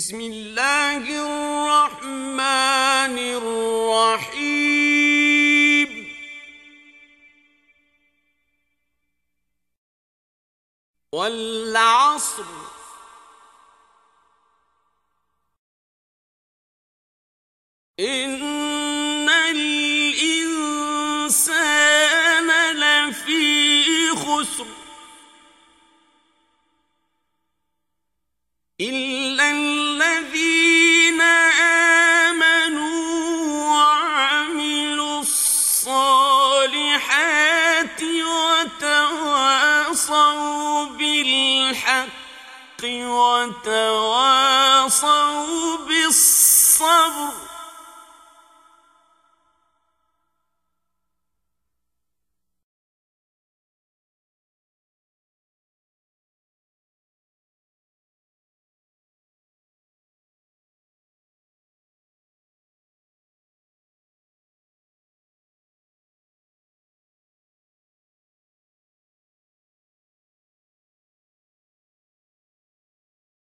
بسم الله الرحمن الرحيم. والعصر. إن الإنسان لفي خسر. وتواصوا بالحق وتواصوا بالصبر.